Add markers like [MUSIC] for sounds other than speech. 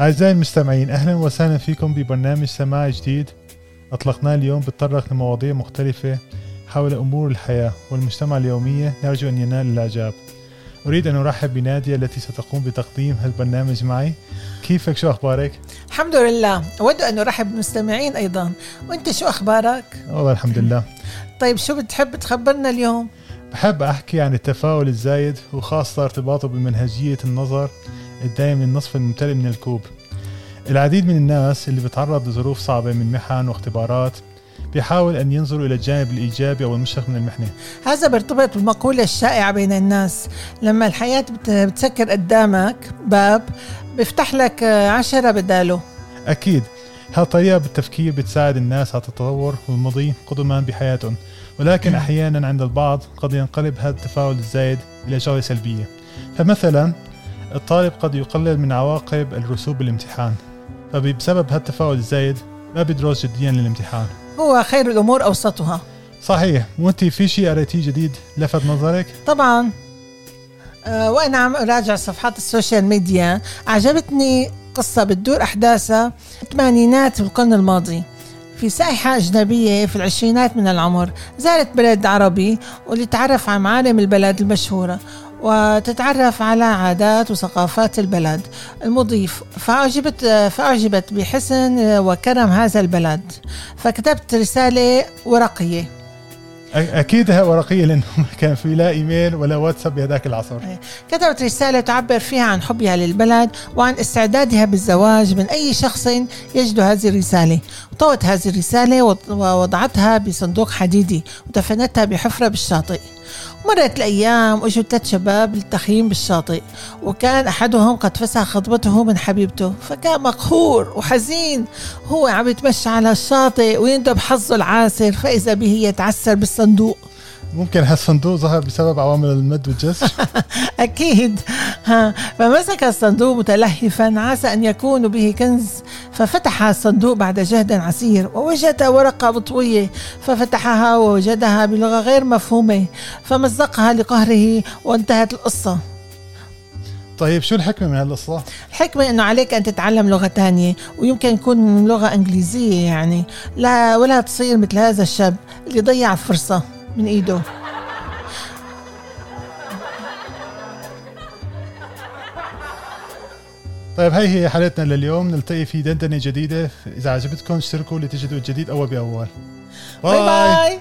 أعزائي المستمعين أهلا وسهلا فيكم ببرنامج سماع جديد. أطلقناه اليوم بتطرق لمواضيع مختلفة حول أمور الحياة والمجتمع اليومية. نرجو أن ينال الإعجاب. أريد أن أرحب بنادية التي ستقوم بتقديم هالبرنامج معي. كيفك؟ شو أخبارك؟ الحمد لله. أود أن أرحب بالمستمعين أيضا. وأنت شو أخبارك؟ والله الحمد لله. طيب شو بتحب تخبرنا اليوم؟ بحب أحكي عن التفاؤل الزايد وخاصة ارتباطه بمنهجية النظر الدائم للنصف الممتلئ من الكوب. العديد من الناس اللي بتعرض لظروف صعبة من محن واختبارات بيحاول أن ينظروا إلى الجانب الإيجابي أو المشرق من المحنة. هذا بيرتبط بالمقولة الشائعة بين الناس. لما الحياة بتسكر قدامك باب بيفتح لك عشرة بداله. أكيد هالطريقة بالتفكير بتساعد الناس على التطور والمضي قدما بحياتهم. ولكن أحيانا عند البعض قد ينقلب هذا التفاؤل الزايد إلى شغلة سلبية. فمثلا الطالب قد يقلل من عواقب الرسوب بالامتحان فبسبب هذا التفاؤل الزايد ما بيدرس جديا للامتحان. هو خير الأمور أوسطها. صحيح. وانت في شيء قريتيه جديد لفت نظرك؟ طبعا. أه وأنا عم أراجع صفحات ال social media. عجبتني قصة بتدور أحداثها. الثمانينات بالقرن الماضي. في سائحة أجنبية في العشرينات من العمر. زارت بلد عربي ولتعرف على معالم البلد المشهورة. وتتعرف على عادات وثقافات البلد المضيف. فأعجبت فأعجبت بحسن وكرم هذا البلد. فكتبت رسالة ورقية. أكيد ورقية لأنه ما كان في لا إيميل ولا واتساب بهذاك العصر. إيه. كتبت رسالة تعبر فيها عن حبها للبلد وعن استعدادها بالزواج من أي شخص يجد هذه الرسالة. طوت هذه الرسالة ووضعتها بصندوق حديدي ودفنتها بحفرة بالشاطئ. مرت الأيام وإجوا ثلاث شباب للتخييم بالشاطئ وكان أحدهم قد فسخ خطبته من حبيبته فكان مقهور وحزين. هو عم يتمشى على الشاطئ ويندب حظه العاسر فإذا به يتعسر بالصندوق. ممكن هالصندوق ظهر بسبب عوامل المد والجزر [LAUGHS] أكيد. ها فمسك الصندوق متلهفا عسى أن يكون به كنز ففتح الصندوق بعد جهد عسير ووجد ورقة مطوية ففتحها ووجدها بلغة غير مفهومة فمزقها لقهره وانتهت القصة طيب شو الحكمة من هالقصة؟ الحكمة إنه عليك أن تتعلم لغة تانية ويمكن يكون لغة إنجليزية يعني لا ولا تصير مثل هذا الشاب اللي ضيع الفرصة من إيده طيب هاي هي حلقتنا لليوم. نلتقي في دندنة جديدة. إذا عجبتكم اشتركوا لتجدوا الجديد أول بأول. bye bye, bye.